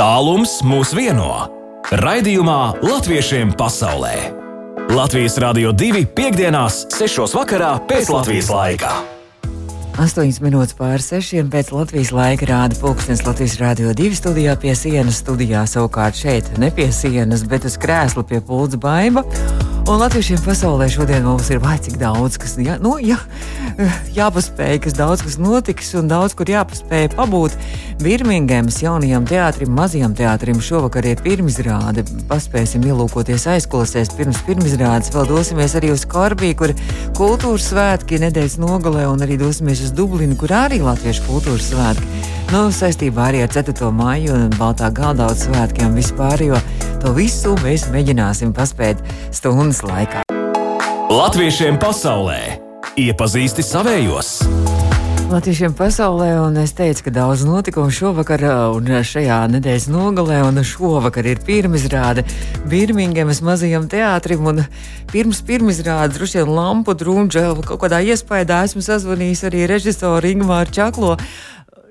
Tālums mūs vieno. Raidījumā Latviešiem pasaulē. Latvijas Rādio 2.5.6. vakarā pēc Latvijas laika. 8 minūtes pār 6 pēc Latvijas laika rāda pulkstenis Latvijas Rādio 2 studijā pie sienas. Studijā savukārt šeit ne pie sienas, bet uz krēsla pie pulca baiva. Un latviešiem pasaulē šodien mums ir cik daudz, kas jā, nu, jā, jāpaspēj, kas daudz kas notiks un daudz kur jāpaspēj pabūt. Birmingemas jaunajam teātrim, mazajam teātrim šovakar ir pirmizrāde. Paspēsim ielūkoties aizkulisēs pirms pirmizrādes. Vēl dosimies arī uz Korbiju, kur kultūras svētki nedēļas nogalē un arī dosimies uz Dublinu, kur arī latviešu kultūras svētki. Nu, saistībā arī ar 4. māju un Baltā galdaudu svētkiem vispār, jo to visu mēs mēģināsim paspēt stundas laikā. Latviešiem pasaulē iepazīsti savējos! Latviešiem pasaulē, un es teicu, ka daudz notikumu šovakar un šajā nedēļas nogalē, un šovakar ir pirmizrāde Birmingemas mazajam teātrim, un pirms pirmizrādes droši vien lampu drūmģa kaut kādā iespējā esmu sazvanījis arī režisoru Ingmāru Čaklo.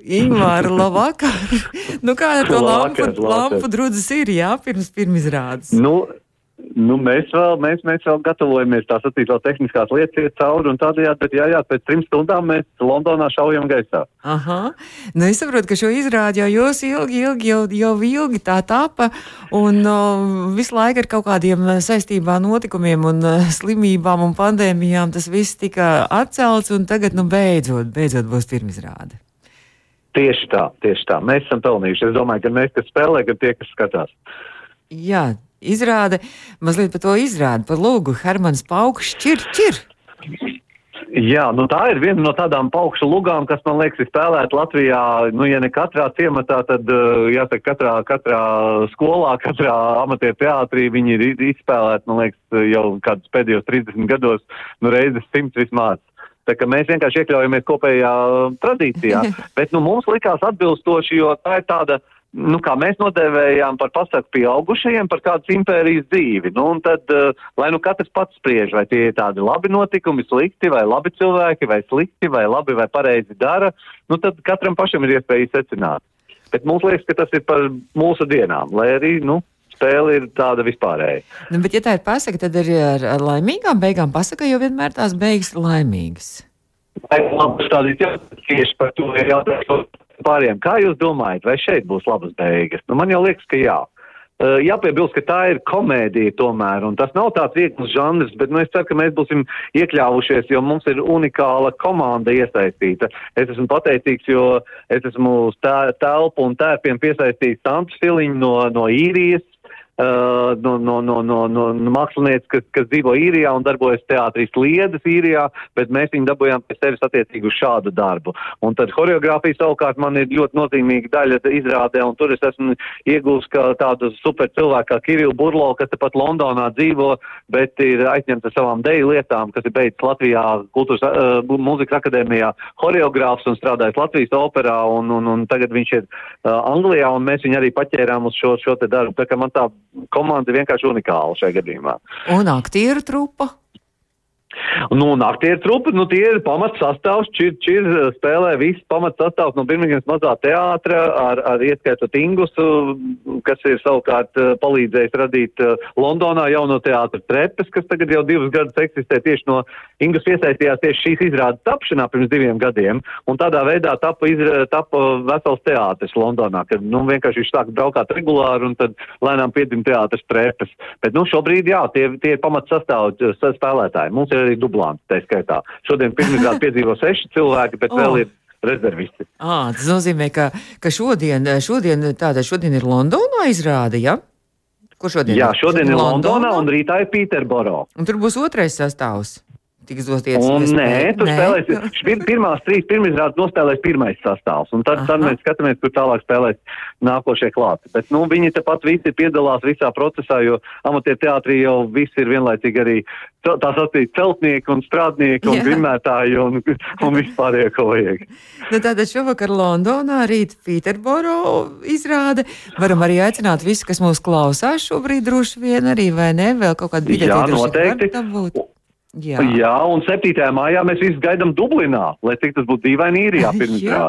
Ingūna, labvakar! nu, kā ar to lampu, lampu drudzes ir, jā, pirms pirmizrādes? Nu, nu mēs, vēl, mēs, mēs vēl gatavojamies, tā sacīt, vēl tehniskās lietas iet cauri un tādējādi, bet jā, jā, pēc trim stundām mēs Londonā šaujam gaisā. Aha, nu es saprotu, ka šo izrādi jau jūs ilgi, ilgi, jau, jau ilgi tā tapa, un uh, visu laiku ar kaut kādiem uh, saistībā notikumiem un uh, slimībām un pandēmijām tas viss tika atcelts, un tagad, nu, beidzot, beidzot būs pirmizrāde. Tieši tā, tieši tā. Mēs esam pelnījuši. Es domāju, ka mēs, kas spēlē, gan tie, kas skatās. Jā, izrāde, mazliet par to izrādi, par lūgu Hermans Paukšs, čir, čir. Jā, nu tā ir viena no tādām paukšu lugām, kas, man liekas, ir spēlēta Latvijā, nu, ja ne katrā ciematā, tad, uh, jāsaka, katrā, katrā skolā, katrā amatieru teātrī viņi ir iz- izspēlēti, man liekas, jau kādus pēdējos 30 gados, nu, reizes simts vismaz. Tā kā mēs vienkārši iekļaujamies kopējā uh, tradīcijā. Bet, nu, mums likās atbilstoši, jo tā ir tāda, nu, kā mēs nodēvējām par pasaku pieaugušajiem, par kādas impērijas dzīvi. Nu, un tad, uh, lai nu katrs pats spriež, vai tie ir tādi labi notikumi, slikti, vai labi cilvēki, vai slikti, vai labi, vai pareizi dara, nu, tad katram pašam ir iespēja secināt. Bet mums liekas, ka tas ir par mūsu dienām, lai arī, nu, spēle ir tāda vispārēja. Nu, bet, ja tā ir pasaka, tad arī ar, ar laimīgām beigām pasaka, jo vienmēr tās beigas laimīgas. Vai labi stādīt, jā, tieši par to ir jautājums pāriem. Kā jūs domājat, vai šeit būs labas beigas? Nu, man jau liekas, ka jā. Uh, jāpiebilst, ka tā ir komēdija tomēr, un tas nav tāds viegls žanrs, bet nu, es ceru, ka mēs būsim iekļāvušies, jo mums ir unikāla komanda iesaistīta. Es esmu pateicīgs, jo es esmu telpu un tērpiem piesaistījis Tantu Filiņu no, no īrijas, uh, no, no, no, no, no, no mākslinieces, kas, kas dzīvo īrijā un darbojas teātrīs Liedas īrijā, bet mēs viņu dabūjām pie sevis attiecīgi uz šādu darbu. Un tad horeogrāfija savukārt man ir ļoti nozīmīga daļa izrādē, un tur es esmu iegūst tādu super cilvēku kā Kirilu Burlo, kas tepat Londonā dzīvo, bet ir aizņemts ar savām deju lietām, kas ir beidzis Latvijā kultūras uh, mūzikas akadēmijā horeogrāfs un strādājis Latvijas operā, un, un, un tagad viņš ir uh, Anglijā, un mēs viņu arī paķērām uz šo, šo te darbu. Tā kā man tā komanda vienkārši unikāla šajā gadījumā. Un aktieru trupa. Nu, un aktieru trupa, nu, tie ir pamats sastāvs, čir, čir spēlē viss pamats sastāvs no Birmingemas mazā teātra, ar, ar ieskaitot Ingusu, kas ir savukārt eh, palīdzējis radīt eh, Londonā jauno teātra trepes, kas tagad jau divus gadus eksistē tieši no Ingus iesaistījās tieši šīs izrādes tapšanā pirms diviem gadiem, un tādā veidā tapa, izra, tapa vesels teātris Londonā, kad, nu, vienkārši viņš sāk braukāt regulāri un tad lēnām piedim teātras trepes. Bet, nu, šobrīd, jā, tie, tie ir pamats sastāv spēlētāji. Mums ir arī dublāns, tā skaitā. Šodien pirmizrādi piedzīvo seši cilvēki, bet Oh. vēl ir rezervisti. À, tas nozīmē, ka, ka šodien, šodien, tāda, šodien ir Londonā izrāde, ja? Kur šodien? Jā, ir? šodien ir Londonā un rītā ir Pīterboro. Un tur būs otrais sastāvs. Tiks doties. Un nē, tur Nē? spēlēs, pir, pirmās trīs pirmizrādes nospēlēs pirmais sastāvs, un tad, tad Aha. mēs skatāmies, kur tālāk spēlēs nākošie klāti. Bet, nu, viņi tepat visi piedalās visā procesā, jo amatieru teātrī jau visi ir vienlaicīgi arī tā sacīt celtnieki un strādnieki un grimētāji un, un vispārējie kolēģi. Nu, tātad šovakar Londonā, rīt Pīterboro izrāde. Varam arī aicināt visus, kas mūs klausās šobrīd, droši vien arī, vai ne? Vēl kaut kāda biļete Jā, noteikti. Jā. Jā. Un 7. mājā mēs visi gaidām Dublinā, lai cik tas būtu dīvaini īrijā pirms Jā.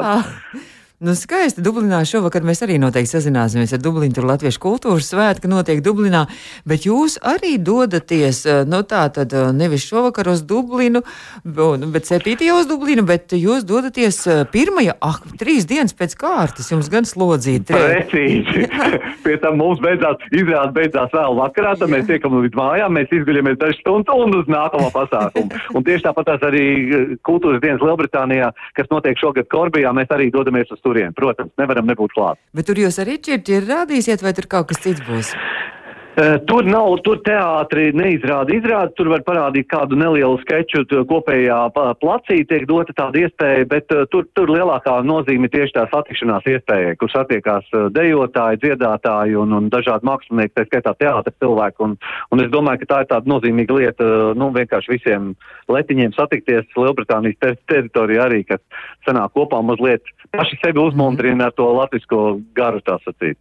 Nu, skaisti. Dublinā šovakar mēs arī noteikti sazināsimies ar Dublinu. Tur Latviešu kultūras svētki notiek Dublinā. Bet jūs arī dodaties, eh, nu tā tad eh, nevis šovakar uz Dublinu, bet 7. uz Dublinu, bet jūs dodaties eh, pirmajā, ah, trīs dienas pēc kārtas. Jums gan slodzīt. Precīzi. Pie tam mums beidzās, izrāda beidzās vēl vakarā, tad mēs tiekam līdz mājām, mēs izguļamies dažas stundas un uz nākamo pasākumu. Un tieši tāpat arī kultūras dienas Lielbritānijā, kas notiek šogad Korbijā, mēs arī dodamies uz turien. Protams, nevaram nebūt klāt. Bet tur jūs arī čirķi rādīsiet, vai tur kaut kas cits būs? Tur nav, tur teātri neizrāda izrādi, tur var parādīt kādu nelielu skeču kopējā placī, tiek dota tāda iespēja, bet tur, tur lielākā nozīme tieši tā satikšanās iespēja, kur satiekās dejotāji, dziedātāji un, un dažādi mākslinieki, tā skaitā teātra cilvēki, un, un es domāju, ka tā ir tāda nozīmīga lieta, nu, vienkārši visiem letiņiem satikties Lielbritānijas ter teritorijā arī, kas sanāk kopā mazliet paši sevi uzmundrina ar to latvisko garu, tā sacīt.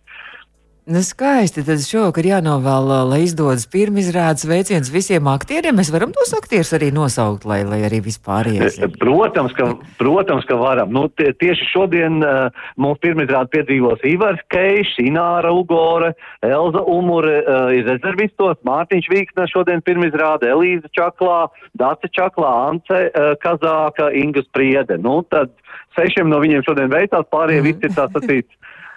Nu, skaisti. Tad šovakar jānovēl, lai izdodas pirmizrādes veiciens visiem aktieriem. Mēs varam tos aktierus arī nosaukt, lai, lai arī vispārējais. Protams, ka, protams, ka varam. Nu, tie, tieši šodien uh, mums pirmizrāde piedzīvos Ivars Keišs, Ināra Ugore, Elza Umure, uh, ir rezervistos, Mārtiņš Vīksne šodien pirmizrāde, Elīza Čaklā, Dace Čaklā, Ance uh, Kazāka, Inga Spriede. Nu, tad sešiem no viņiem šodien veicās, pārējie mm. visi ir tā sacīt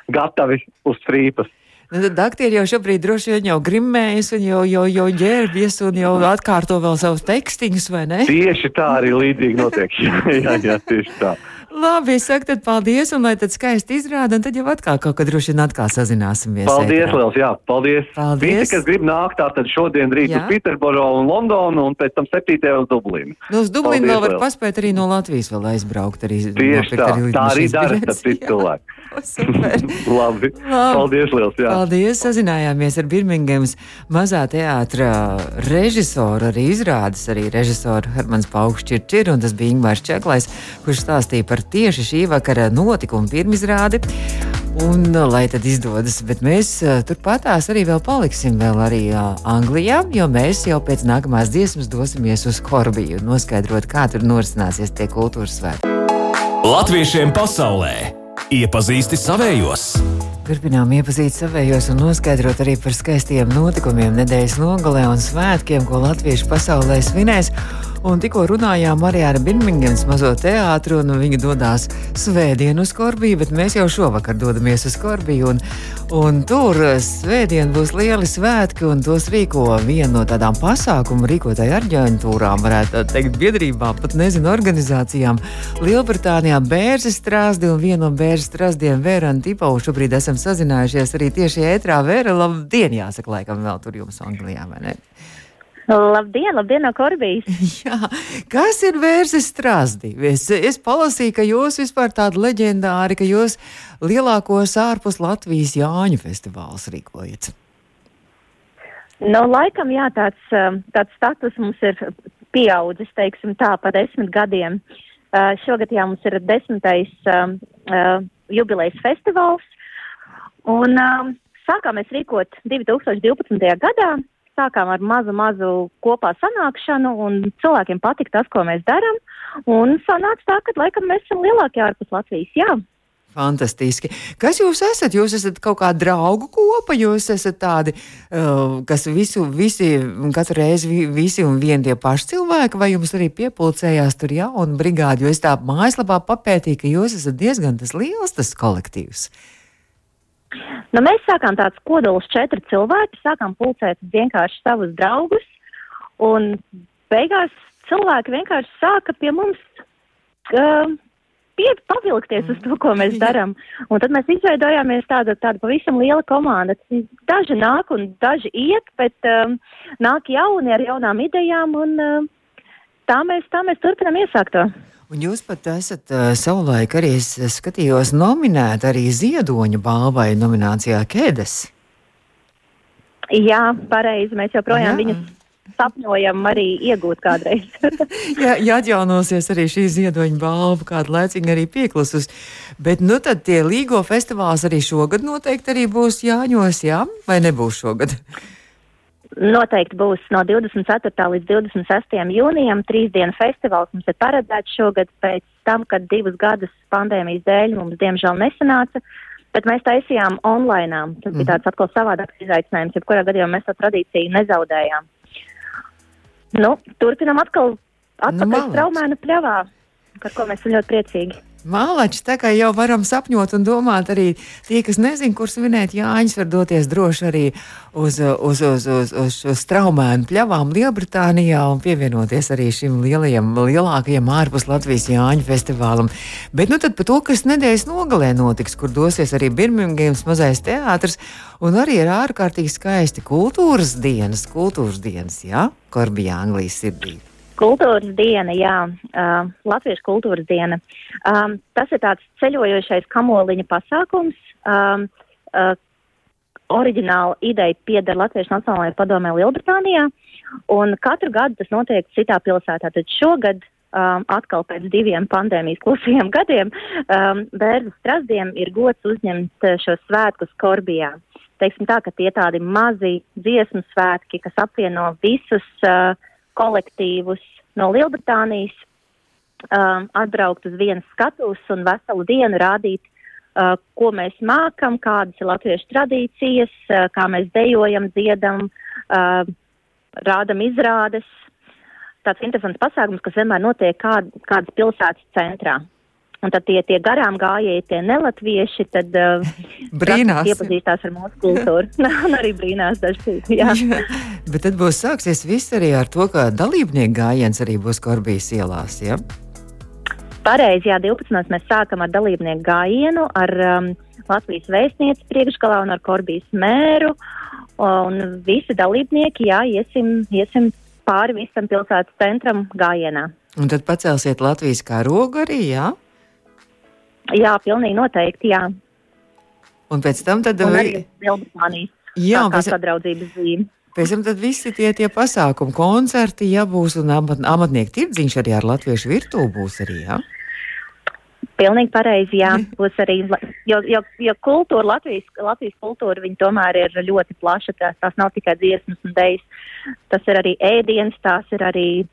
gatavi uz strīpas. Nu, tad aktieri jau šobrīd droši vien jau grimmējas un jau, jau, jau ģērbjas un jau atkārto vēl savus tekstīņus, vai ne? Tieši tā arī līdzīgi notiek. jā, jā, tieši tā. Labi, es saku, tad paldies, un lai tad skaisti izrāda, un tad jau atkal kaut kad droši vien atkal sazināsimies. Paldies, ētrā. Liels, jā, paldies. Paldies. Visi, kas grib nākt, tā tad šodien rīt jā. uz Piterboro un Londonu, un pēc tam 7. uz Dublīnu. Nu, uz Dublīnu vēl var paspēt arī no Latvijas vēl aizbraukt. Arī, Tieši tā, arī tā arī dara, tad cits cilvēks. Labi. Labi. Paldies, Liels. Jā. Paldies. Sazinājāmies ar Birmingemas mazā teātra režisoru, arī izrādes, arī režisoru Hermans Paukšķirčir, un tas bija Ingmārs Čeklais, kurš stāstīja par tieši šī vakara notikumu pirmizrādi. Un, lai tad izdodas, bet mēs turpatās arī vēl paliksim vēl arī uh, Anglijā, jo mēs jau pēc nākamās dziesmas dosimies uz Korbiju un noskaidrot, kā tur norisināsies tie kultūras svētki. Latviešiem pasaulē! Iepazīsti savējos! Turpinām iepazīt savējos un noskaidrot arī par skaistiem notikumiem nedēļas nogalē un svētkiem, ko latvieši pasaulē svinēs. Un tikko runājām arī ar Birmingemas mazo teātru, un viņi dodas svētdien uz Korbiju, bet mēs jau šovakar dodamies uz Korbiju. Un, un tur svētdien būs lieli svētki, un tos rīko viena no tādām pasākumu rīkotāju aģentūrām, varētu teikt, biedrībām, pat nezinu, organizācijām. Lielbritānijā bērns strāzdi un viena no bērnu strāzdiem Vērana Tipau šobrīd esam sazinājušies arī tieši ētrā. Vēra, labdien, jāsaka, laikam vēl tur jums Anglijā, vai ne? Labdien, labdien no Korbijas. Jā, kas ir vērsis strāzdī? Es, es palasīju, ka jūs vispār tādi leģendāri, ka jūs lielākos ārpus Latvijas Jāņu festivāls rīkojat. Nu, laikam, jā, tāds, um, tāds status mums ir pieaudzis, teiksim tā, pa desmit gadiem. Uh, šogad jā, mums ir desmitais um, uh, jubilejas festivāls, un um, sākām mēs rīkot 2012. gadā sākām ar mazu, mazu kopā sanākšanu, un cilvēkiem patika tas, ko mēs darām. Un sanāca tā, ka laikam mēs esam lielākie ārpus Latvijas. Jā. Fantastiski. Kas jūs esat? Jūs esat kaut kāda draugu kopa, jūs esat tādi, uh, kas visu, visi, katru reizi visi un vien tie paši cilvēki, vai jums arī piepulcējās tur jauna brigāde, jo es tā mājaslapā papētīju, ka jūs esat diezgan tas liels tas kolektīvs. Uh, Nu, mēs sākām tāds kodols četri cilvēki, sākām pulcēt vienkārši savus draugus, un beigās cilvēki vienkārši sāka pie mums uh, pie, pavilkties uz to, ko mēs darām. Un tad mēs izveidojāmies tāda, tāda pavisam liela komanda. Daži nāk un daži iet, bet um, nāk jauni ar jaunām idejām, un uh, tā, mēs, tā mēs turpinam iesākt to. Un jūs pat esat uh, savulaik arī skatījos nominēta arī Ziedoņa balvai nominācijā Kēdes. Jā, pareizi. Mēs joprojām Jā. viņus sapņojam arī iegūt kādreiz. jā, ja atjaunosies arī šī ziedoņa balva, kādu laiciņu arī pieklusus. Bet, nu, tad tie Līgo festivāls arī šogad noteikti arī būs Jāņos, jā, vai nebūs šogad? Noteikti būs no 24. līdz 26. jūnijam trīs dienu festivāls mums ir paredzēts šogad pēc tam, kad divus gadus pandēmijas dēļ mums diemžēl nesanāca, bet mēs taisījām online. Tas bija tāds atkal savādāks izaicinājums, jebkurā gadījumā mēs to tradīciju nezaudējām. Nu, turpinam atkal atpakaļ Nu, nu, straumēnu pļavā, par ko mēs esam ļoti priecīgi. Mālači, tā kā jau varam sapņot un domāt, arī tie, kas nezina, kur svinēt Jāņus, var doties droši arī uz, uz, uz, uz, uz, uz straumēnu pļavām Lielbritānijā un pievienoties arī šim lielajam, lielākajam ārpus Latvijas Jāņu festivālam. Bet nu tad par to, kas nedēļas nogalē notiks, kur dosies arī Birmingemas mazais teātris un arī ir ārkārtīgi skaisti kultūras dienas, kultūras dienas, jā, Korbijā, Anglijas sirdī. Kultūras diena, jā, uh, Latviešu kultūras diena. Um, tas ir tāds ceļojošais kamoliņa pasākums. Um, uh, oriģināla ideja pieder Latviešu Nacionālajai padomē Lielbritānijā, un katru gadu tas notiek citā pilsētā. Tad šogad um, atkal pēc diviem pandēmijas klusajiem gadiem um, Bērnu strasdiem ir gods uzņemt šos svētkus Korbijā. Teiksim tā, ka tie tādi mazi dziesmu svētki, kas apvieno visus uh, kolektīvus no Lielbritānijas, um, atbraukt uz vienas skatuves un veselu dienu rādīt, uh, ko mēs mākam, kādas ir latviešu tradīcijas, uh, kā mēs dejojam, dziedam, uh, rādam izrādes. Tāds interesants pasākums, kas vienmēr notiek kād, kādas pilsētas centrā. Un tad tie, tie garām gājēji, tie nelatvieši, tad uh, Brīnās. iepazīstās ar mūsu kultūru. un arī brīnās daži. Jā. Jā, bet tad būs sāksies viss arī ar to, ka dalībnieku gājiens arī būs Korbijas ielās. Ja? Pareizi, jā, 12. mēs sākam ar dalībnieku gājienu, ar um, Latvijas vēstnieci priekšgalā un ar Korbijas mēru. Un visi dalībnieki, jā, iesim, iesim pāri visam pilsētas centram gājienā. Un tad pacelsiet Latvijas karogu arī, jā? Jā, pilnīgi noteikti, jā. Un pēc tam tad Un vi- arī Lielbritānijas Jā, tā kā pēc, sadraudzības zīme. pēc tam tad visi tie, tie pasākumi, koncerti, ja būs un amat, amatnieku tirdziņš arī ar latviešu virtuvi būs arī, jā? Pilnīgi pareizi, jā. Būs arī, jo, jo, jo kultūra, Latvijas, Latvijas kultūra, viņa tomēr ir ļoti plaša. Tās, tās nav tikai dziesmas un dejas. Tas ir arī ēdienas, tās ir arī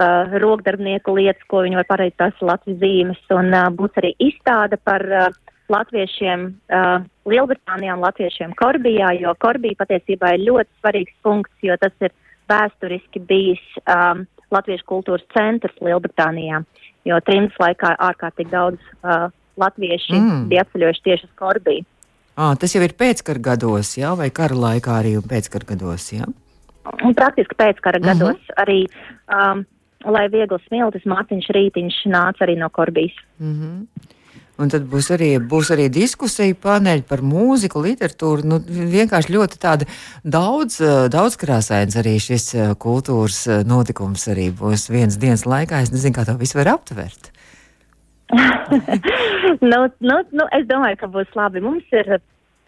uh, rokdarbnieku lietas, ko viņi var pareizi, tās Latvijas zīmes. Un uh, būs arī izstāde par uh, latviešiem uh, Lielbritānijā un latviešiem Korbijā, jo Korbija patiesībā ir ļoti svarīgs punkts, jo tas ir vēsturiski bijis um, Latviešu kultūras centrs Lielbritānijā, jo trimdas laikā ārkārtīgi daudz uh, latvieši Mm. bija atceļojuši tieši uz Korbiju. À, tas jau ir pēckara gados, jā, vai kara laikā arī pēckara gados, jā? Un praktiski pēckara Mhm. mm -hmm. gados arī, um, lai viegli smiltis, Mārtiņš Rītiņš nāca arī no Korbijas. Mm -hmm. Un tad būs arī, būs arī diskusija paneļi par mūziku, literatūru. Nu, vienkārši ļoti tāda daudz, eh, daudzkrāsains arī šis eh, kultūras eh, notikums arī būs viens dienas laikā. Es nezinu, kā to visu var aptvert. nu, nu, nu, es domāju, ka būs labi. Mums ir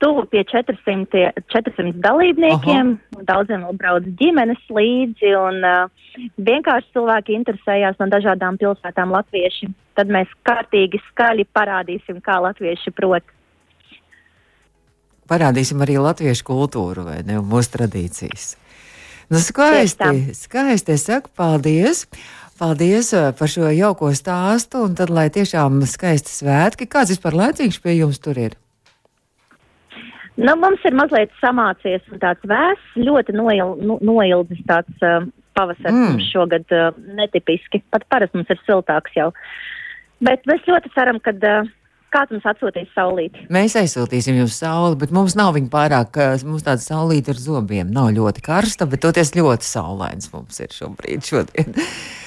tuvu pie 400, 400 dalībniekiem, un daudziem vēl brauc ģimenes līdzi, un uh, vienkārši cilvēki interesējās no dažādām pilsētām latvieši. Tad mēs kārtīgi skaļi parādīsim, kā latvieši prot. Parādīsim arī latviešu kultūru vai ne, mūsu tradīcijas. Nu, skaisti, skaisti. Es saku paldies. Paldies par šo jauko stāstu, un tad, lai tiešām skaisti svētki, kāds vispār laicīgs pie jums tur ir? Nu, mums ir mazliet samācies un tāds vēss, ļoti noil, nu, noildzis tāds uh, pavasars Mm. šogad uh, netipiski. Pat parasti mums ir siltāks jau. Bet mēs ļoti ceram, ka uh, kāds mums atsūtīs saulīti. Mēs aizsūtīsim jums sauli, bet mums nav viņa pārāk, eh, mums tāda saulīta ar zobiem. Nav ļoti karsta, bet toties ļoti saulains mums ir šobrīd. Šodien.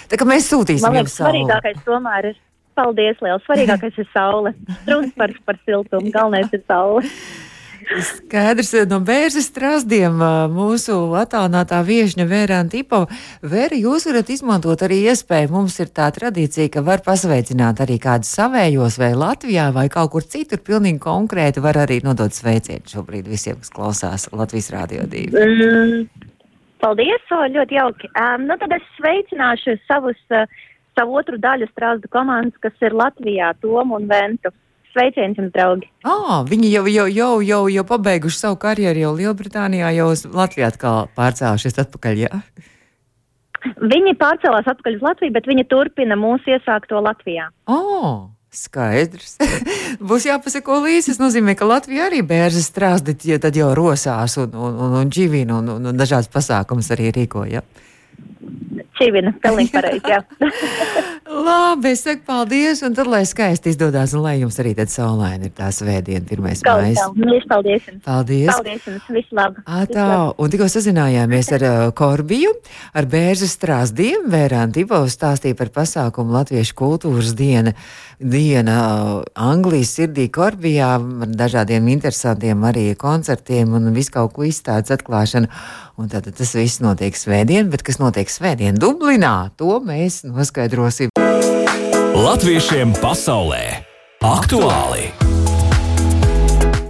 Tā kā mēs sūtīsim Man jums liekas, sauli. svarīgākais tomēr ir. Paldies, liels. Svarīgākais ir saule. Runas par, par siltumu. Galvenais ir saule. Skaidrs, no bērnu strāstiem mūsu attālinātā viesņa Vēra Antipova. Vēra, jūs varat izmantot arī iespēju. Mums ir tā tradīcija, ka var pasveicināt arī kādus savējos vai Latvijā vai kaut kur citur. Pilnīgi konkrēti var arī nodot sveicienu šobrīd visiem, kas klausās Latvijas Rādio 2. Mm, paldies, o, ļoti jauki. Um, nu, tad es sveicināšu savus, uh, savu otru daļu strāstu komandas, kas ir Latvijā, Tomu un Ventu. Sveiciens jums, draugi! Ah, viņi jau, jau, jau, jau, jau pabeiguši savu karjeru, jau Lielbritānijā, jau uz Latviju atkal pārcēlušies atpakaļ. Jā. Viņi pārcēlās atpakaļ uz Latviju, bet viņi turpina mūsu iesākto Latvijā. Oh. Skaidrs. Būs jāpasako līdzi. Tas nozīmē, ka Latvija arī bērnu strāzdi, ja tad jau rosās un, un, un, un dživinu un, un, un dažādas pasākumas arī rīkoja. Čīvina, pilnīgi pareizi, jā. Labi, es saku paldies, un tad, lai skaisti izdodas, un lai jums arī tad saulaini ir tā svētdiena, pirmais mājas. Paldies, paldies. Paldies. Paldies jums, visu labu. Ātā, un tikko sazinājāmies ar uh, Korbiju, ar bērzu strāzdiem, Vērāna Tibovs stāstīja par pasākumu Latviešu kultūras diena, diena uh, Anglijas sirdī Korbijā, ar dažādiem interesantiem arī koncertiem un visu kaut ko izstādes atklāšanu. Un tad tas viss notiek svētdien, bet kas notiek svētdien Dublinā, to mēs noskaidrosim. Latviešiem pasaulē aktuāli!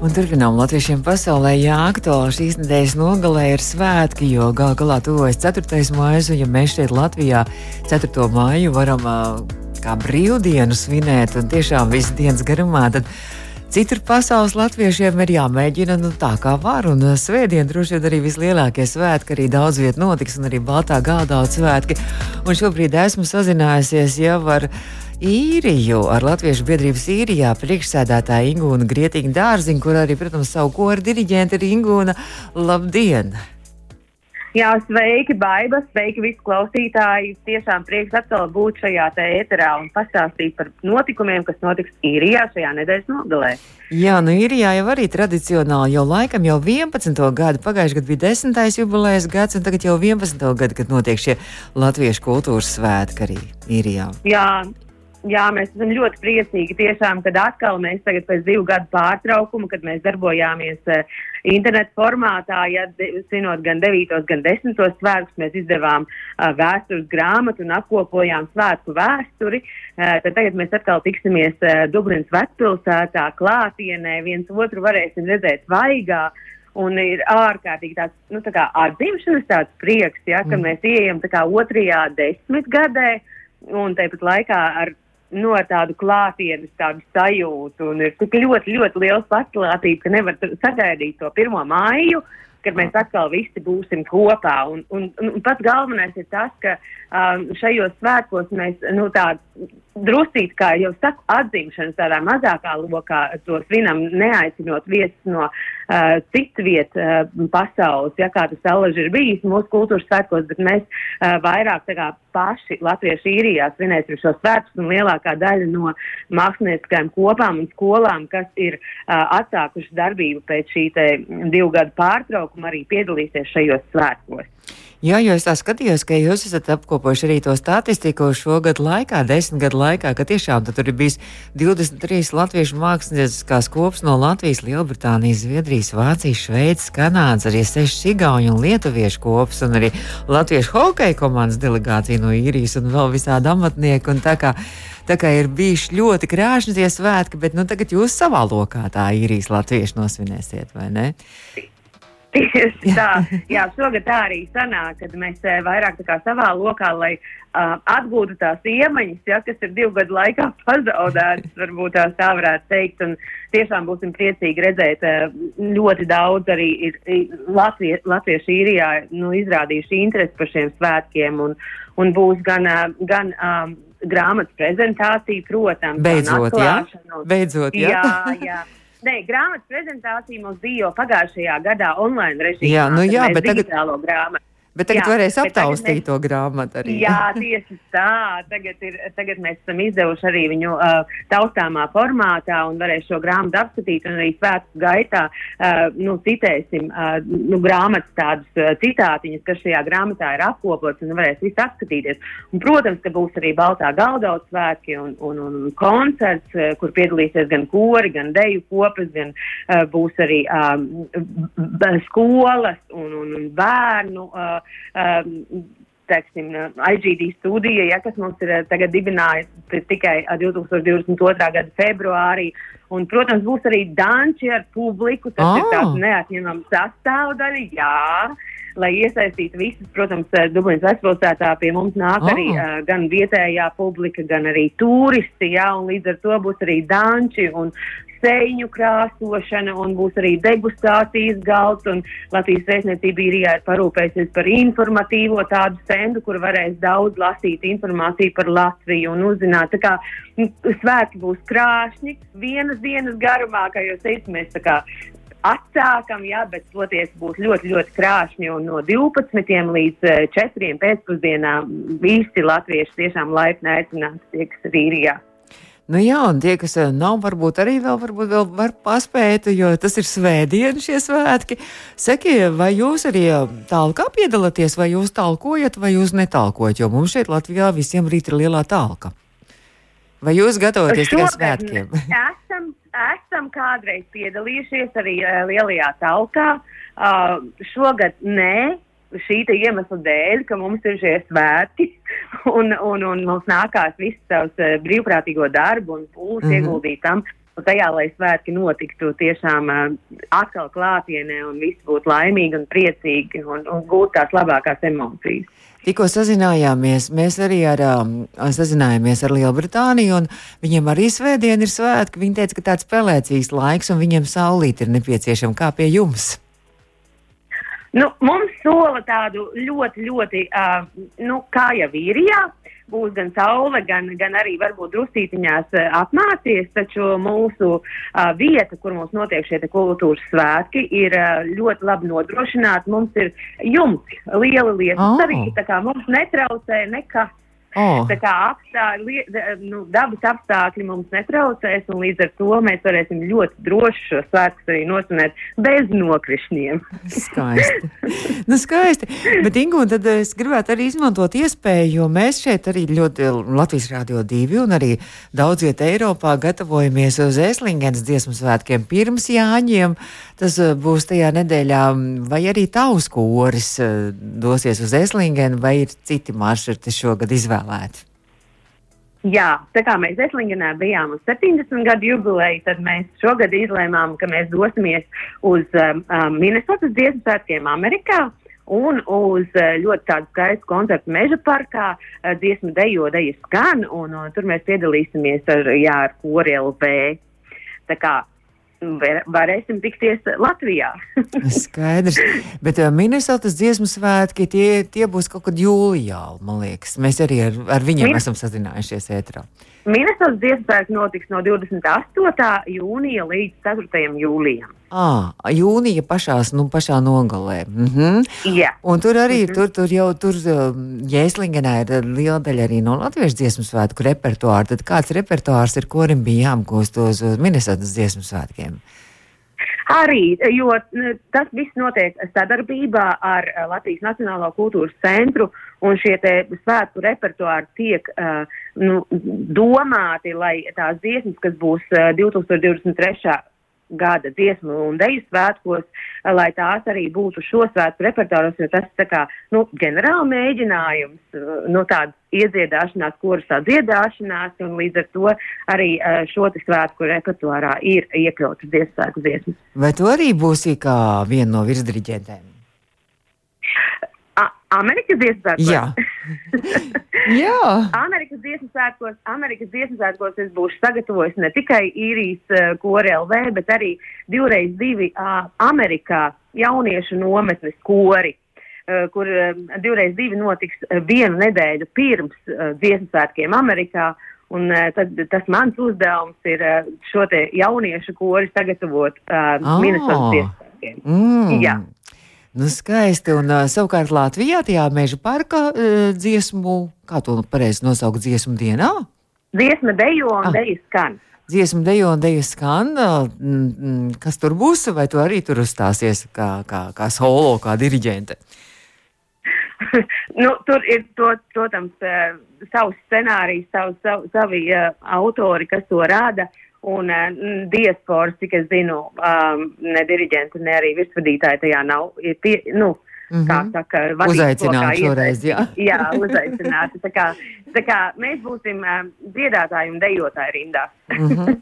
Un turpinām latviešiem pasaulē, jā, aktuāli šīs nedēļas nogalē ir svētki, jo gal galā tuvojas 4. mājas, un ja mēs šeit Latvijā 4. māju varam kā brīvdienu svinēt un tiešām visas dienas garumā, tad Citur pasaules latviešiem ir jāmēģina nu, tā, kā var. Un uh, svētdien droši vien arī vislielākie svētki, arī daudz vietu notiks, un arī Baltā gādā svētki. Un šobrīd esmu sazinājusies jau ar īriju, ar Latviešu biedrības īrijā priekšsēdētāju Ingūnu Grietīgu dārziņu, kur arī, protams, savu koru diriģenti ir Ingūna. Labdien! Jā, sveiki, Baiba, sveiki visi klausītāji. Tiešām prieks atkal būt šajā ēterā un pastāstīt par notikumiem, kas notiks īrijā šajā nedēļas nogalē. Jā, nu īrijā jau arī tradicionāli, jau laikam jau 11. gadu, pagājušajā gadā bija 10. jubilejas gads, un tagad jau 11. gadu, kad notiek šie latviešu kultūras svētki arī īrijā. Jā, Jā, mēs esam ļoti priecīgi tiešām, kad atkal mēs tagad pēc divu gadu pārtraukuma, kad mēs darbojāmies uh, internetu formātā, ja zinot gan 9, gan 10 svētkus, mēs izdevām uh, vēstures grāmatu un apkopojām svētku vēsturi. Uh, tad tagad mēs atkal tiksimies uh, Dublinas vecpilsētā, klātienē, viens otru varēsim redzēt vaigā. Un ir ārkārtīgi tāds nu, tā atzimšanas tāds prieks, ja, ka mm. mēs ieejam tā kā otrajā desmitgadē un tāpat laikā ar no tādu klātienes tādu sajūtu un ir tik ļoti, ļoti liels patstāvība, ka nevar sagaidīt to pirmo māju, kad mēs atkal visi būsim kopā. Un, un, un pats galvenais ir tas, ka um, šajos svētkos mēs nu, tādu drusīt, kā jau saku, atzimšanas tādā mazākā lokā to svinam, neaicinot viesus no uh, citu vietu uh, pasaules, ja kā tas alaži ir bijis mūsu kultūras svētkos, bet mēs uh, vairāk tā kā paši latvieši īrijā svinēsim šo svētkus un lielākā daļa no mākslinieckajām kopām un skolām, kas ir uh, atsākuši darbību pēc šī te divu gadu pārtraukuma, arī piedalīsies šajos svētkos. Jā, jo es tā skatījos, ka jūs esat apkopojuši arī to statistiku šogad laikā, desmit gadu laikā, ka tiešām tur ir bijis 23 latviešu mākslinieckās kops no Latvijas, Lielbritānijas, Zviedrijas, Vācijas, Šveices, Kanādas, arī 6 igauņu un lietuviešu kops un arī latviešu hokeja komandas delegācija no īrijas un vēl visādi amatnieki. Tā kā Tā kā ir bijuši ļoti krāšņi tie svētki, bet nu, tagad jūs savā lokā tā īrijas latviešu nosvinēsiet, vai ne? Tieši tā, jā, šogad tā arī sanāk, kad mēs e, vairāk savā lokā, lai uh, atgūtu tās iemaņas, ja, kas ir divu gadu laikā pazaudētas, varbūt tā tā varētu teikt, un tiešām būsim priecīgi redzēt uh, ļoti daudz arī ir, ir Latvie, latvieši īrijā, nu, izrādījuši interesi par šiem svētkiem, un, un būs gan, uh, gan um, grāmatas prezentācija, protams. Beidzot, jā. Beidzot, jā. jā, jā. Nē, grāmatas prezentācija mums bija jau pagājušajā gadā online režīmā. Jā, nu jā, bet tagad. Grāmatu. Bet tagad jā, varēs aptaustīt mēs, to grāmatu arī. Jā, tieši tā. Tagad, ir, tagad mēs esam izdevuši arī viņu uh, taustāmā formātā un varēs šo grāmatu apskatīt un arī svētku gaitā, uh, nu, citēsim, uh, nu, grāmatas tādus uh, citātiņus, kas šajā grāmatā ir apkopots un varēs visu apskatīties. Un, protams, ka būs arī Baltā Galdauts svētki un, un, un koncerts, uh, kur piedalīsies gan kori, gan deju kopas, gan uh, būs arī um, skolas un, un, un bērnu. Uh, um, teiksim, IGD studija, ja, kas mums ir tagad dibināta tikai 2022. gada februārī. Un, protams, būs arī danči ar publiku. Tas oh. ir tāds neatņemams sastāvdaļa. Jā, lai iesaistītu visus. Protams, Dublinas vecpilsētā pie mums nāk oh. arī uh, gan vietējā publika, gan arī turisti, jā, un līdz ar to būs arī danči un sēņu krāsošana un būs arī degustācijas galds. Latvijas vēstniecība īrijā ir parūpējusies par informatīvo tādu stendu, kur varēs daudz lasīt informāciju par Latviju un uzzināt. Tā kā svētki būs krāšņi, vienas dienas garumā, kā jūs teicat, mēs tā kā atsākam, jā, bet toties būs ļoti, ļoti krāšņi. Un no 12 līdz 4 pēcpusdienā visi latvieši tiešām laipni aicināti tie, kas ir īrijā. Nu jā, un tie, kas eh, nav, varbūt arī vēl, varbūt vēl var paspēt, jo tas ir svētdiena šie svētki. Saki, vai jūs arī eh, tālkā piedalāties, vai jūs talkojat, vai jūs netalkojat, jo mums šeit Latvijā visiem rīt ir lielā talka. Vai jūs gatavojaties tikai svētkiem? esam, esam kādreiz piedalījušies arī uh, lielajā talkā. Uh, šogad nē, šī iemesla dēļ, ka mums ir šie svētki un, un, un mums nākās visu savus uh, brīvprātīgo darbu un pūles mm -hmm. ieguldīt tam. Tajā, lai svētki notiktu tiešām uh, atkal klātienē un viss būtu laimīgi un priecīgi un, un gūtu tās labākās emocijas. Tikko sazinājāmies, mēs arī ar, um, sazinājāmies ar Lielbritāniju, un viņiem arī svētdien ir svētki. Viņi teica, ka tāds pelēcīgs laiks, un viņiem saulīt ir nepieciešama kā pie jums. Nu, mums sola tādu ļoti, ļoti, uh, nu, kā jau īrijā, būs gan saule, gan, gan arī varbūt drusītiņās uh, apmācies, taču mūsu uh, vieta, kur mums notiek šie kultūras svētki, ir uh, ļoti labi nodrošināta. Mums ir jumts, liela lieta, oh. arī tā kā mums netraucē nekas. Oh. Tā kā apstākļi, nu, dabas apstākļi mums netraucēs, un līdz ar to mēs varēsim ļoti droši šo svētkus arī nosvinēt bez nokrišņiem. skaisti. nu, skaisti. Bet, Ingu, tad es gribētu arī izmantot iespēju, jo mēs šeit arī ļoti Latvijas Rādio 2 un arī daudz viet Eiropā gatavojamies uz Eslingens dziesmu svētkiem pirms Jāņiem. Tas eh, būs tajā nedēļā, vai arī tavs koris eh, dosies uz Eslingenu, vai ir citi maršruti šogad izvēlēti? Jā, tā kā mēs Eslingenā bijām uz 70 gadu jubileju, tad mēs šogad izlēmām, ka mēs dosimies uz um, um Minnesotas dziesmu svētkiem Amerikā un uz uh, ļoti tādu skaistu koncertu meža parkā uh, dziesmu dejo dejas skan, un uh, tur mēs piedalīsimies ar, jā, ar kori LV. Tā kā varēsim tikties Latvijā. Skaidrs. Bet uh, Minnesotas dziesmu svētki tie, tie būs kaut kad jūlijā, man liekas. Mēs arī ar, ar viņiem Min esam sazinājušies ētrā. Minētas dziesmas notiks no 28. jūnija līdz 4. jūlijam. À, jūnija pašās, nu, pašā nogalē. Mm -hmm. Jā. Un tur arī, mm -hmm. tur, tur jau, tur Jēslingenā ir liela daļa arī no latviešu dziesmu svētku repertuāra. Tad kāds repertuārs ir, kurim bija jāapgūst uz Minētas dziesmu svētkiem? Arī, jo tas viss notiek sadarbībā ar Latvijas Nacionālo kultūras centru, un šie svētku repertuāri tiek uh, nu, domāti, lai tās dziesmas, kas būs uh, 2023 gada dziesmu un deju svētkos, lai tās arī būtu šo svētku repertuāros, jo tas tā kā, nu, ģenerāli mēģinājums, nu, tāds iedziedāšanās, kurusā dziedāšanās, un līdz ar to arī šo te svētku repertuārā ir iekļautas dziesmu svētku dziesmas. Vai tu arī būsi kā viena no virsdiriģentēm? Amerikas dziesmu svētkos. Jā. Jā. Amerikas dziesmu svētkos, Amerikas dziesmu svētkos es būšu sagatavojis ne tikai īrijas uh, kori LV, bet arī divreiz divi uh, Amerikā jauniešu nometnes kori. Uh, kur uh, divreiz divi notiks uh, vienu nedēļu pirms uh, dziesmu svētkiem Amerikā, Un, tad, tas mans uzdevums ir šo jauniešu kori sagatavot uh, oh. Minnesotas dziesmu. Mm. Jā. Nu, skaisti. Un uh, savukārt Latvijā tajā meža parka uh, dziesmu, kā to pareizi nosaukt, dziesmu dienā? Dziesma dejo un ah. dejas skan. Dziesma dejo un dejas skan. Uh, kas tur būs? Vai tu arī tur uzstāsies kā, kā, kā solo, kā diriģente? nu, tur ir, to, protams, uh, savs scenārijs, sav, sav, savi uh, autori, kas to rāda. Uh, Un uh, diasporas, cik es zinu, um, ne diriģenti, ne arī virsvadītāji tajā nav. Ir tie, nu, mm -hmm. kā saka, uzaicināt šoreiz, jā. jā, uzaicināt. Tā kā, tā kā mēs būsim uh, dziedātāji un dejotāji rindās. mm -hmm.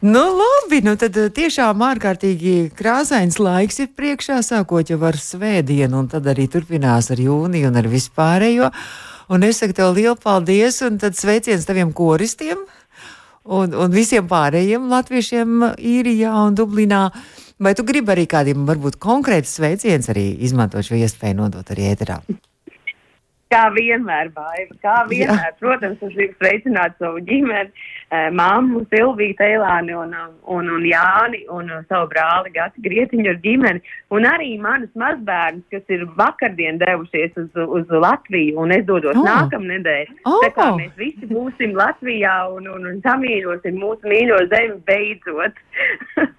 nu, labi, nu tad tiešām ārkārtīgi krāsains laiks ir priekšā, sākot jau ar svētdienu, un tad arī turpinās ar jūniju un ar vispārējo. Un es saku tev lielu paldies, un tad sveiciens taviem koristiem un, un visiem pārējiem latviešiem īrijā un Dublinā. Vai tu gribi arī kādiem varbūt konkrētus sveicienus arī izmantot šo iespēju nodot arī ēterā? Kā vienmēr, baiva, kā vienmēr. Jā. Protams, es gribu sveicināt savu ģimeni, eh, mammu, Silviju Teilāni un, un, un Jāni un savu brāli Gati Grietiņu ar ģimeni. Un arī manus mazbērnus, kas ir vakardien devušies uz, uz Latviju un es dodos oh. nākamnedēļ. Oh. Tā kā mēs visi būsim Latvijā un, un, un samīļosim mūsu mīļo zemi beidzot.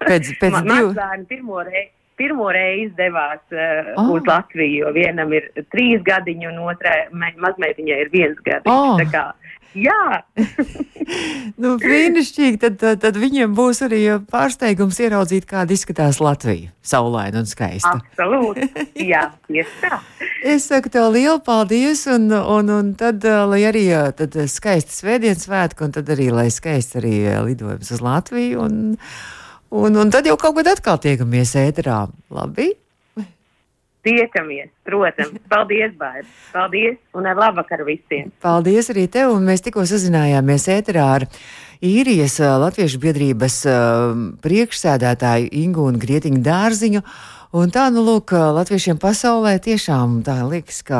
Pēc, pēc mazbērni pirmo reizi pirmo reizi devās uh, oh. uz Latviju, jo vienam ir trīs gadiņi un otrai mazmeitiņai ir viens gadiņš. Oh. Jā, nu, brīnišķīgi. Tad, tad, tad viņiem būs arī pārsteigums ieraudzīt, kāda izskatās Latvija. Saulaina un skaista. Absolūti. Jā, tieši tā. es saku tev lielu paldies, un, un, un tad, lai arī tad skaisti svētdienas svētki, un tad arī, lai skaisti arī lidojums uz Latviju. Un, Un, un tad jau kaut kad atkal tiekamies ēterā. Labi? Tiekamies, protams. Paldies, Baiba. Paldies un ar labvakaru visiem. Paldies arī tev. Un mēs tikko sazinājāmies ēterā ar īrijas Latviešu biedrības priekšsēdētāju Ingu un Grietiņu dārziņu. Un tā, nu, lūk, latviešiem pasaulē tiešām tā liekas, ka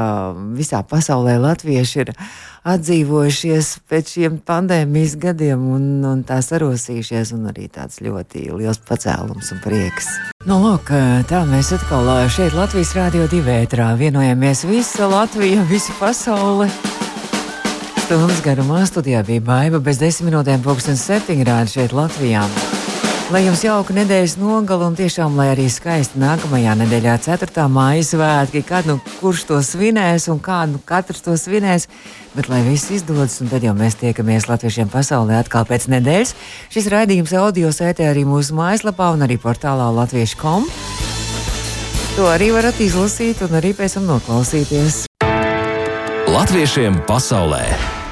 visā pasaulē latvieši ir atdzīvojušies pēc šiem pandēmijas gadiem un, un tā sarosījušies, un arī tāds ļoti liels pacēlums un prieks. Nu, lūk, tā mēs atkal šeit Latvijas Rādio divētrā vienojamies visa Latvija, visa pasaule. Stundas garumā studijā bija baiva bez desmit minūtēm, pulkstens septiņi rādi šeit Latvijā. Lai jums jauka nedēļas nogala un tiešām, lai arī skaisti nākamajā nedēļā, 4. māja svētki, kad nu kurš to svinēs un kā nu katrs to svinēs, bet lai viss izdodas, un tad jau mēs tiekamies latviešiem pasaulē atkal pēc nedēļas. Šis raidījums audio sētē arī mūsu mājaslapā un arī portālā latviešu.com. To arī varat izlasīt un arī pēc tam noklausīties. Latviešiem pasaulē!